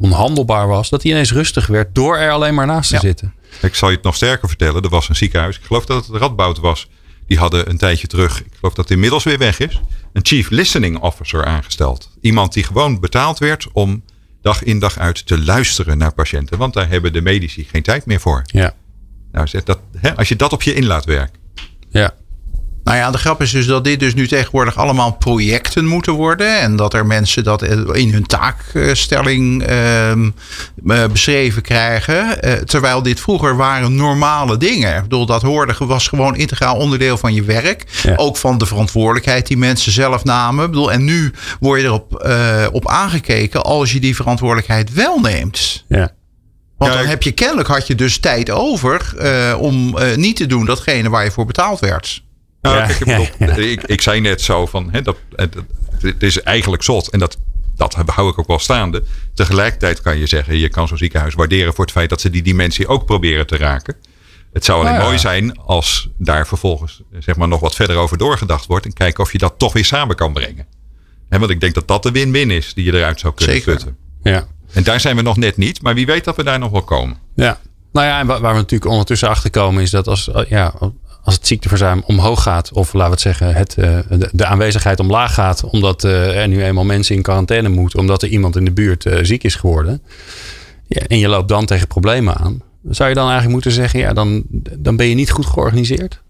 onhandelbaar was, dat hij ineens rustig werd door er alleen maar naast te zitten. Ik zal je het nog sterker vertellen. Er was een ziekenhuis, ik geloof dat het Radboud was. Die hadden een tijdje terug, ik geloof dat het inmiddels weer weg is, een chief listening officer aangesteld. Iemand die gewoon betaald werd om dag in dag uit te luisteren naar patiënten. Want daar hebben de medici geen tijd meer voor. Ja. Nou, dat, hè, als je dat op je in laat werken. Ja. Nou ja, de grap is dus dat dit dus nu tegenwoordig allemaal projecten moeten worden. En dat er mensen dat in hun taakstelling ehm, eh, beschreven krijgen. Eh, terwijl dit vroeger waren normale dingen. Ik bedoel, dat hoorde was gewoon integraal onderdeel van je werk. Ook van de verantwoordelijkheid die mensen zelf namen. Ik bedoel, en nu word je erop uh, op aangekeken als je die verantwoordelijkheid wel neemt. Ja. Want dan heb je kennelijk had je dus tijd over om niet te doen datgene waar je voor betaald werd. Nou, ja, kijk, ik, ik, zei net zo van, hè, dat, het is eigenlijk zot. En dat, dat hou ik ook wel staande. Tegelijkertijd kan je zeggen, je kan zo'n ziekenhuis waarderen voor het feit dat ze die dimensie ook proberen te raken. Het zou alleen mooi zijn als daar vervolgens zeg maar, nog wat verder over doorgedacht wordt. En kijken of je dat toch weer samen kan brengen. He, want ik denk dat dat de win-win is die je eruit zou kunnen Zeker. putten. Ja. En daar zijn we nog net niet. Maar wie weet dat we daar nog wel komen. Ja. Nou ja, en waar we natuurlijk ondertussen achter komen is dat als, ja, als het ziekteverzuim omhoog gaat, of laten we het zeggen, het, eh, de, aanwezigheid omlaag gaat, omdat eh, er nu eenmaal mensen in quarantaine moeten, omdat er iemand in de buurt eh, ziek is geworden, ja, en je loopt dan tegen problemen aan, zou je dan eigenlijk moeten zeggen, ja, dan, dan ben je niet goed georganiseerd?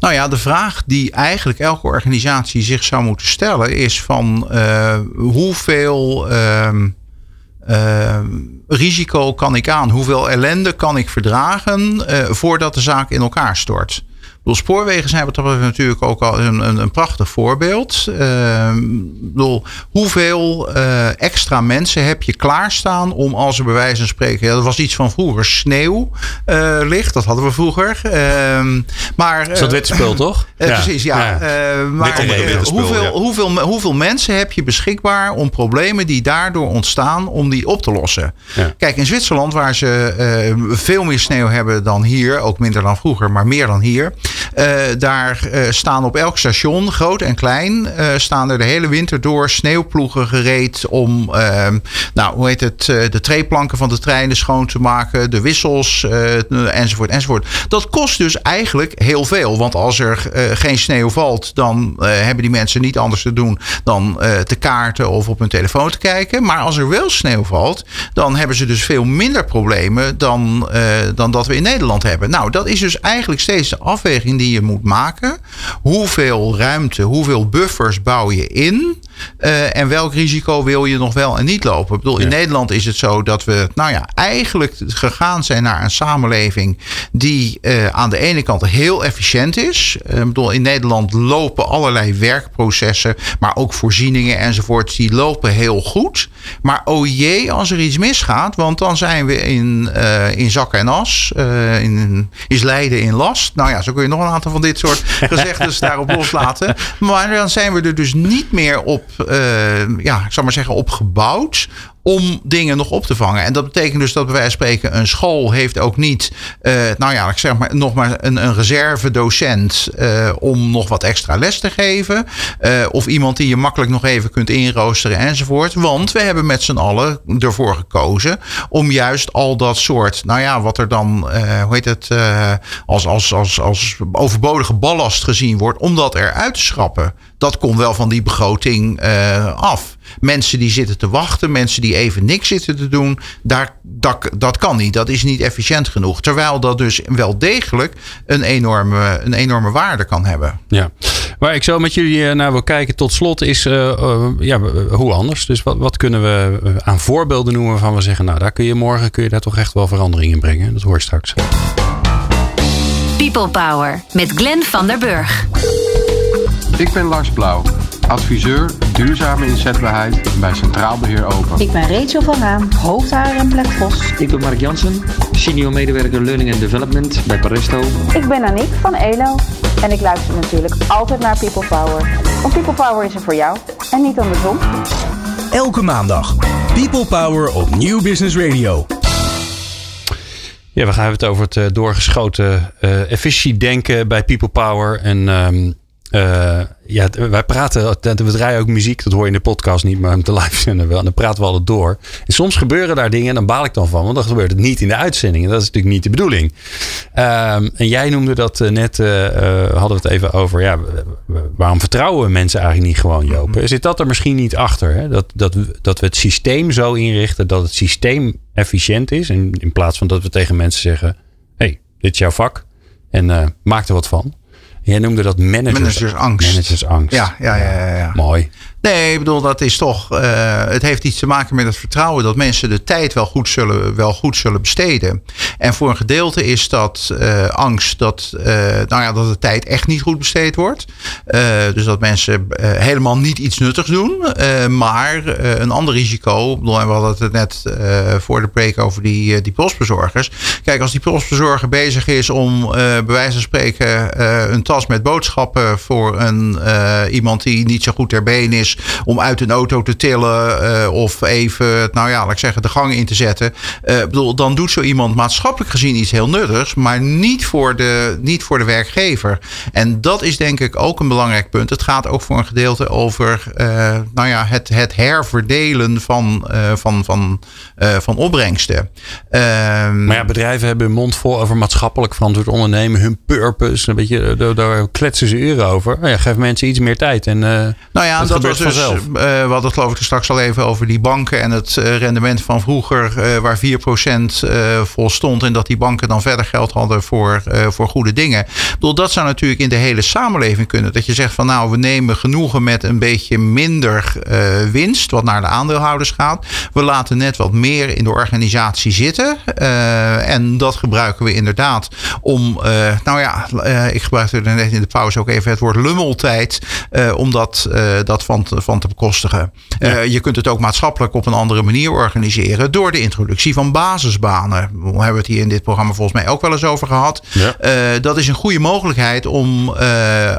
Nou ja, de vraag die eigenlijk elke organisatie zich zou moeten stellen is van hoeveel ehm, risico kan ik aan? Hoeveel ellende kan ik verdragen voordat de zaak in elkaar stort? Bedoel, spoorwegen zijn wat dat natuurlijk ook al een, een, een prachtig voorbeeld. Uh, bedoel, hoeveel uh, extra mensen heb je klaarstaan om als er bij wijze van spreken... Ja, dat was iets van vroeger sneeuw uh, ligt. Dat hadden we vroeger. Ehm, maar, Is dat witte spul toch? ja. Precies, ja. ja. maar hoeveel, ja. hoeveel, hoeveel mensen heb je beschikbaar om problemen die daardoor ontstaan... om die op te lossen? Kijk, in Zwitserland waar ze veel meer sneeuw hebben dan hier... ook minder dan vroeger, maar meer dan hier... Uh, daar uh, staan op elk station, groot en klein, uh, staan er de hele winter door sneeuwploegen gereed om, ehm, nou, hoe heet het, de treeplanken van de treinen schoon te maken, de wissels, enzovoort, enzovoort. Dat kost dus eigenlijk heel veel, want als er geen sneeuw valt, dan hebben die mensen niet anders te doen dan te kaarten of op hun telefoon te kijken. Maar als er wel sneeuw valt, dan hebben ze dus veel minder problemen dan, dan dat we in Nederland hebben. Nou, dat is dus eigenlijk steeds de afweging die je moet maken. Hoeveel ruimte, hoeveel buffers bouw je in? Uh, en welk risico wil je nog wel en niet lopen? Ik bedoel, in Nederland is het zo dat we, nou ja, eigenlijk gegaan zijn naar een samenleving die uh, aan de ene kant heel efficiënt is. Uh, ik bedoel, in Nederland lopen allerlei werkprocessen, maar ook voorzieningen enzovoort, die lopen heel goed. Maar oh jee, als er iets misgaat, want dan zijn we in, in zak en as, in, is lijden in last. Nou ja, zo kun je nog een aantal van dit soort gezegdes daarop loslaten. Maar dan zijn we er dus niet meer op, ja, ik zal maar zeggen, op gebouwd om dingen nog op te vangen. En dat betekent dus dat bij wijze van spreken een school heeft ook niet, uh, nou ja, ik zeg maar nog maar een, een reserve docent uh, om nog wat extra les te geven. Uh, of iemand die je makkelijk nog even kunt inroosteren enzovoort. Want we hebben met z'n allen ervoor gekozen om juist al dat soort, nou ja, wat er dan, hoe heet het, als, als, als, als overbodige ballast gezien wordt, om dat eruit te schrappen. Dat komt wel van die begroting af. Mensen die zitten te wachten, mensen die even niks zitten te doen, daar, dat, dat kan niet. Dat is niet efficiënt genoeg. Terwijl dat dus wel degelijk een enorme, een enorme waarde kan hebben. Ja, waar ik zo met jullie naar wil kijken tot slot is, uh, uh, ja, hoe anders? Dus wat, wat kunnen we aan voorbeelden noemen waarvan we zeggen, nou daar kun je morgen kun je daar toch echt wel verandering in brengen. Dat hoor je straks. People Power met Glenn van der Burg. Ik ben Lars Blauw. Adviseur duurzame inzetbaarheid bij Centraal Beheer Open. Ik ben Rachel van Raam, hoofdhaar en Black Vos. Ik ben Mark Jansen, senior medewerker Learning and Development bij Paresto. Ik ben Aniek van ELO en ik luister natuurlijk altijd naar People Power. Want People Power is er voor jou en niet andersom. Elke maandag People Power op Nieuw Business Radio. Ja, we gaan het over het uh, doorgeschoten uh, efficiëntiedenken bij People Power. En um, uh, ja, wij praten, we draaien ook muziek, dat hoor je in de podcast niet, maar te live zenden we. En dan praten we altijd door. En soms gebeuren daar dingen en dan baal ik dan van, want dan gebeurt het niet in de uitzending. En dat is natuurlijk niet de bedoeling. Um, en jij noemde dat net, uh, hadden we het even over, ja, waarom vertrouwen we mensen eigenlijk niet gewoon, Joop? Mhm. Zit dat er misschien niet achter? Hè? Dat, dat, dat we het systeem zo inrichten dat het systeem efficiënt is. In, in plaats van dat we tegen mensen zeggen, hey, dit is jouw vak en maak er wat van. Jij noemde dat managers, managersangst. Managersangst. Ja, ja, ja, ja, ja. Mooi. Nee, ik bedoel, dat is toch. Uh, het heeft iets te maken met het vertrouwen dat mensen de tijd wel goed zullen, wel goed zullen besteden. En voor een gedeelte is dat uh, angst dat, uh, nou ja, dat de tijd echt niet goed besteed wordt. dus dat mensen helemaal niet iets nuttigs doen. maar een ander risico. Bedoel, we hadden het net voor de break over die, die postbezorgers. Kijk, als die postbezorger bezig is om bij wijze van spreken een tas met boodschappen voor een, iemand die niet zo goed ter been is om uit een auto te tillen uh, of even, nou ja, laat ik zeggen, de gang in te zetten. Uh, bedoel, dan doet zo iemand maatschappelijk gezien iets heel nuttigs, maar niet voor, de, niet voor de werkgever. En dat is denk ik ook een belangrijk punt. Het gaat ook voor een gedeelte over uh, nou ja, het, het herverdelen van, van, van, van opbrengsten. Ehm, maar ja, bedrijven hebben hun mond vol over maatschappelijk verantwoord ondernemen, hun purpose. Een beetje, daar, daar kletsen ze uren over. Ja, geef mensen iets meer tijd. En, nou ja, dat was dus, uh, we hadden het geloof ik straks al even over die banken en het uh, rendement van vroeger, uh, waar 4% vol stond. En dat die banken dan verder geld hadden voor, voor goede dingen. Bedoel, dat zou natuurlijk in de hele samenleving kunnen. Dat je zegt van nou, we nemen genoegen met een beetje minder winst, wat naar de aandeelhouders gaat. We laten net wat meer in de organisatie zitten. en dat gebruiken we inderdaad om, nou ja, ik gebruikte er net in de pauze ook even het woord lummeltijd. om dat, dat van van te bekostigen. Uh, je kunt het ook maatschappelijk op een andere manier organiseren door de introductie van basisbanen. We hebben het hier in dit programma volgens mij ook wel eens over gehad. Ja. Uh, dat is een goede mogelijkheid om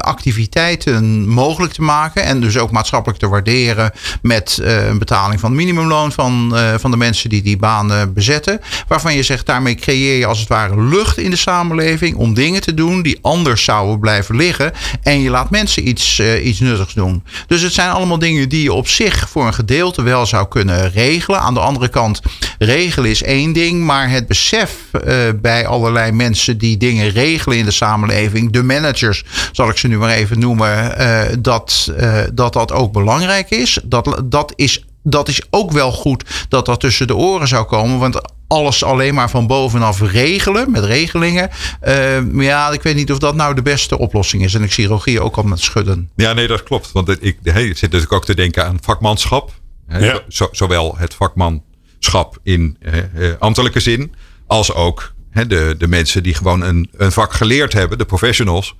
activiteiten mogelijk te maken en dus ook maatschappelijk te waarderen met een betaling van minimumloon van, van de mensen die die banen bezetten. Waarvan je zegt, daarmee creëer je als het ware lucht in de samenleving om dingen te doen die anders zouden blijven liggen. En je laat mensen iets, iets nuttigs doen. Dus het zijn allemaal dingen die je op zich voor een gedeelte wel zou kunnen regelen. Aan de andere kant, regelen is één ding, maar het besef uh, bij allerlei mensen die dingen regelen in de samenleving, de managers, zal ik ze nu maar even noemen, uh, dat, uh, dat dat ook belangrijk is. Dat, dat is dat is ook wel goed dat dat tussen de oren zou komen. Want alles alleen maar van bovenaf regelen met regelingen. Uh, ja, ik weet niet of dat nou de beste oplossing is. En ik zie Rogier ook al met schudden. Ja, nee, dat klopt. Want ik, hey, ik zit natuurlijk ook te denken aan vakmanschap. Ja. Zo, zowel het vakmanschap in uh, ambtelijke zin, als ook de, de mensen die gewoon een, een vak geleerd hebben, de professionals.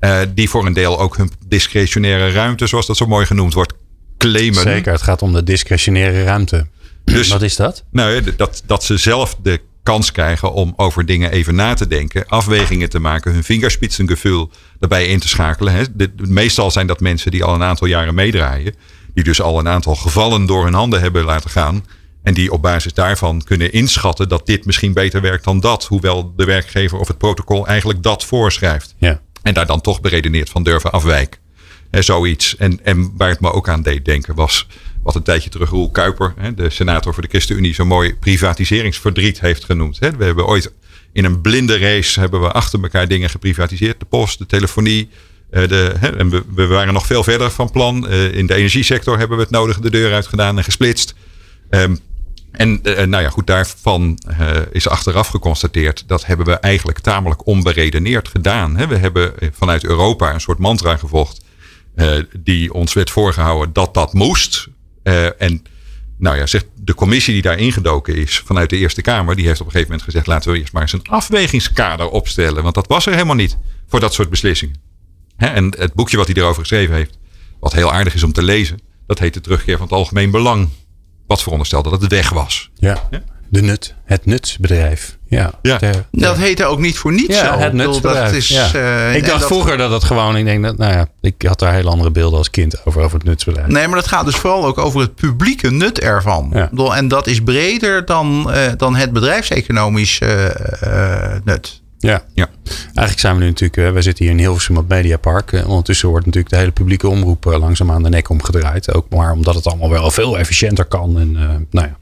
Uh, die voor een deel ook hun discretionaire ruimte, zoals dat zo mooi genoemd wordt, claimen. Zeker, het gaat om de discretionaire ruimte. Dus, Wat is dat? Nou, dat, dat ze zelf de kans krijgen om over dingen even na te denken, afwegingen te maken, hun vingerspitsengevoel erbij in te schakelen. Hè. De, meestal zijn dat mensen die al een aantal jaren meedraaien, die dus al een aantal gevallen door hun handen hebben laten gaan. En die op basis daarvan kunnen inschatten dat dit misschien beter werkt dan dat. Hoewel de werkgever of het protocol eigenlijk dat voorschrijft. Ja. En daar dan toch beredeneerd van durven afwijken. Zoiets. En, en waar het me ook aan deed denken was wat een tijdje terug Roel Kuiper, de senator voor de ChristenUnie, zo mooi privatiseringsverdriet heeft genoemd. We hebben ooit in een blinde race hebben we achter elkaar dingen geprivatiseerd. De post, de telefonie. Eh, de, en we, waren nog veel verder van plan. Eh, in de energiesector hebben we het nodige de deur uit gedaan en gesplitst. Um, en uh, nou ja, goed, daarvan is achteraf geconstateerd dat hebben we eigenlijk tamelijk onberedeneerd gedaan. We hebben vanuit Europa een soort mantra gevolgd die ons werd voorgehouden dat dat moest. Uh, en nou ja, zegt de commissie die daar ingedoken is vanuit de Eerste Kamer, die heeft op een gegeven moment gezegd: laten we eerst maar eens een afwegingskader opstellen. Want dat was er helemaal niet voor dat soort beslissingen. Hè? En het boekje wat hij erover geschreven heeft, Wat heel aardig is om te lezen. Dat heet de terugkeer van het algemeen belang. Wat veronderstelde dat het weg was. Ja. ja? De nut, het nutsbedrijf. Ja, ja. dat heette ook niet voor niets ja, zo. Het nutsbedrijf. Dat is, ja. uh, ik dacht vroeger dat het gewoon, ik denk dat, nou ja, ik had daar heel andere beelden als kind over, over het nutsbedrijf. Nee, maar dat gaat dus vooral ook over het publieke nut ervan. Ja. En dat is breder dan, uh, dan het bedrijfseconomisch uh, nut. Ja. ja, eigenlijk zijn we nu natuurlijk, wij zitten hier in Hilversum op Mediapark. Ondertussen wordt natuurlijk de hele publieke omroep langzaam aan de nek omgedraaid. Ook maar omdat het allemaal wel veel efficiënter kan. En nou ja.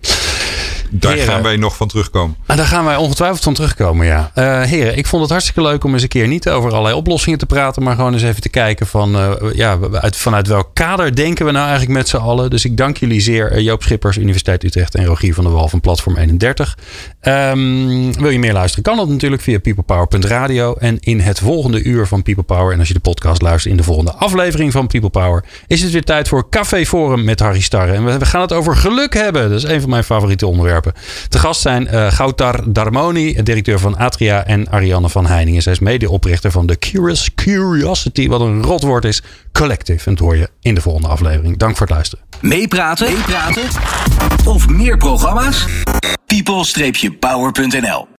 Daar gaan wij nog van terugkomen. En daar gaan wij ongetwijfeld van terugkomen, ja. Uh, heren, ik vond het hartstikke leuk om eens een keer niet over allerlei oplossingen te praten. Maar gewoon eens even te kijken van, uh, ja, uit, vanuit welk kader denken we nou eigenlijk met z'n allen. Dus ik dank jullie zeer, uh, Joop Schippers, Universiteit Utrecht en Rogier van der Wal van Platform 31. Um, wil je meer luisteren? Kan dat natuurlijk via peoplepower.radio. En in het volgende uur van People Power, en als je de podcast luistert in de volgende aflevering van People Power, is het weer tijd voor Café Forum met Harry Starre. En we, we gaan het over geluk hebben. Dat is een van mijn favoriete Te gast zijn uh, Gautar Darmoni, directeur van Atria, en Ariane van Heiningen. Zij is medeoprichter van de Curious Curiosity, wat een rotwoord is, Collective. En dat hoor je in de volgende aflevering. Dank voor het luisteren. Meepraten? Meepraten? Of meer programma's? people-power.nl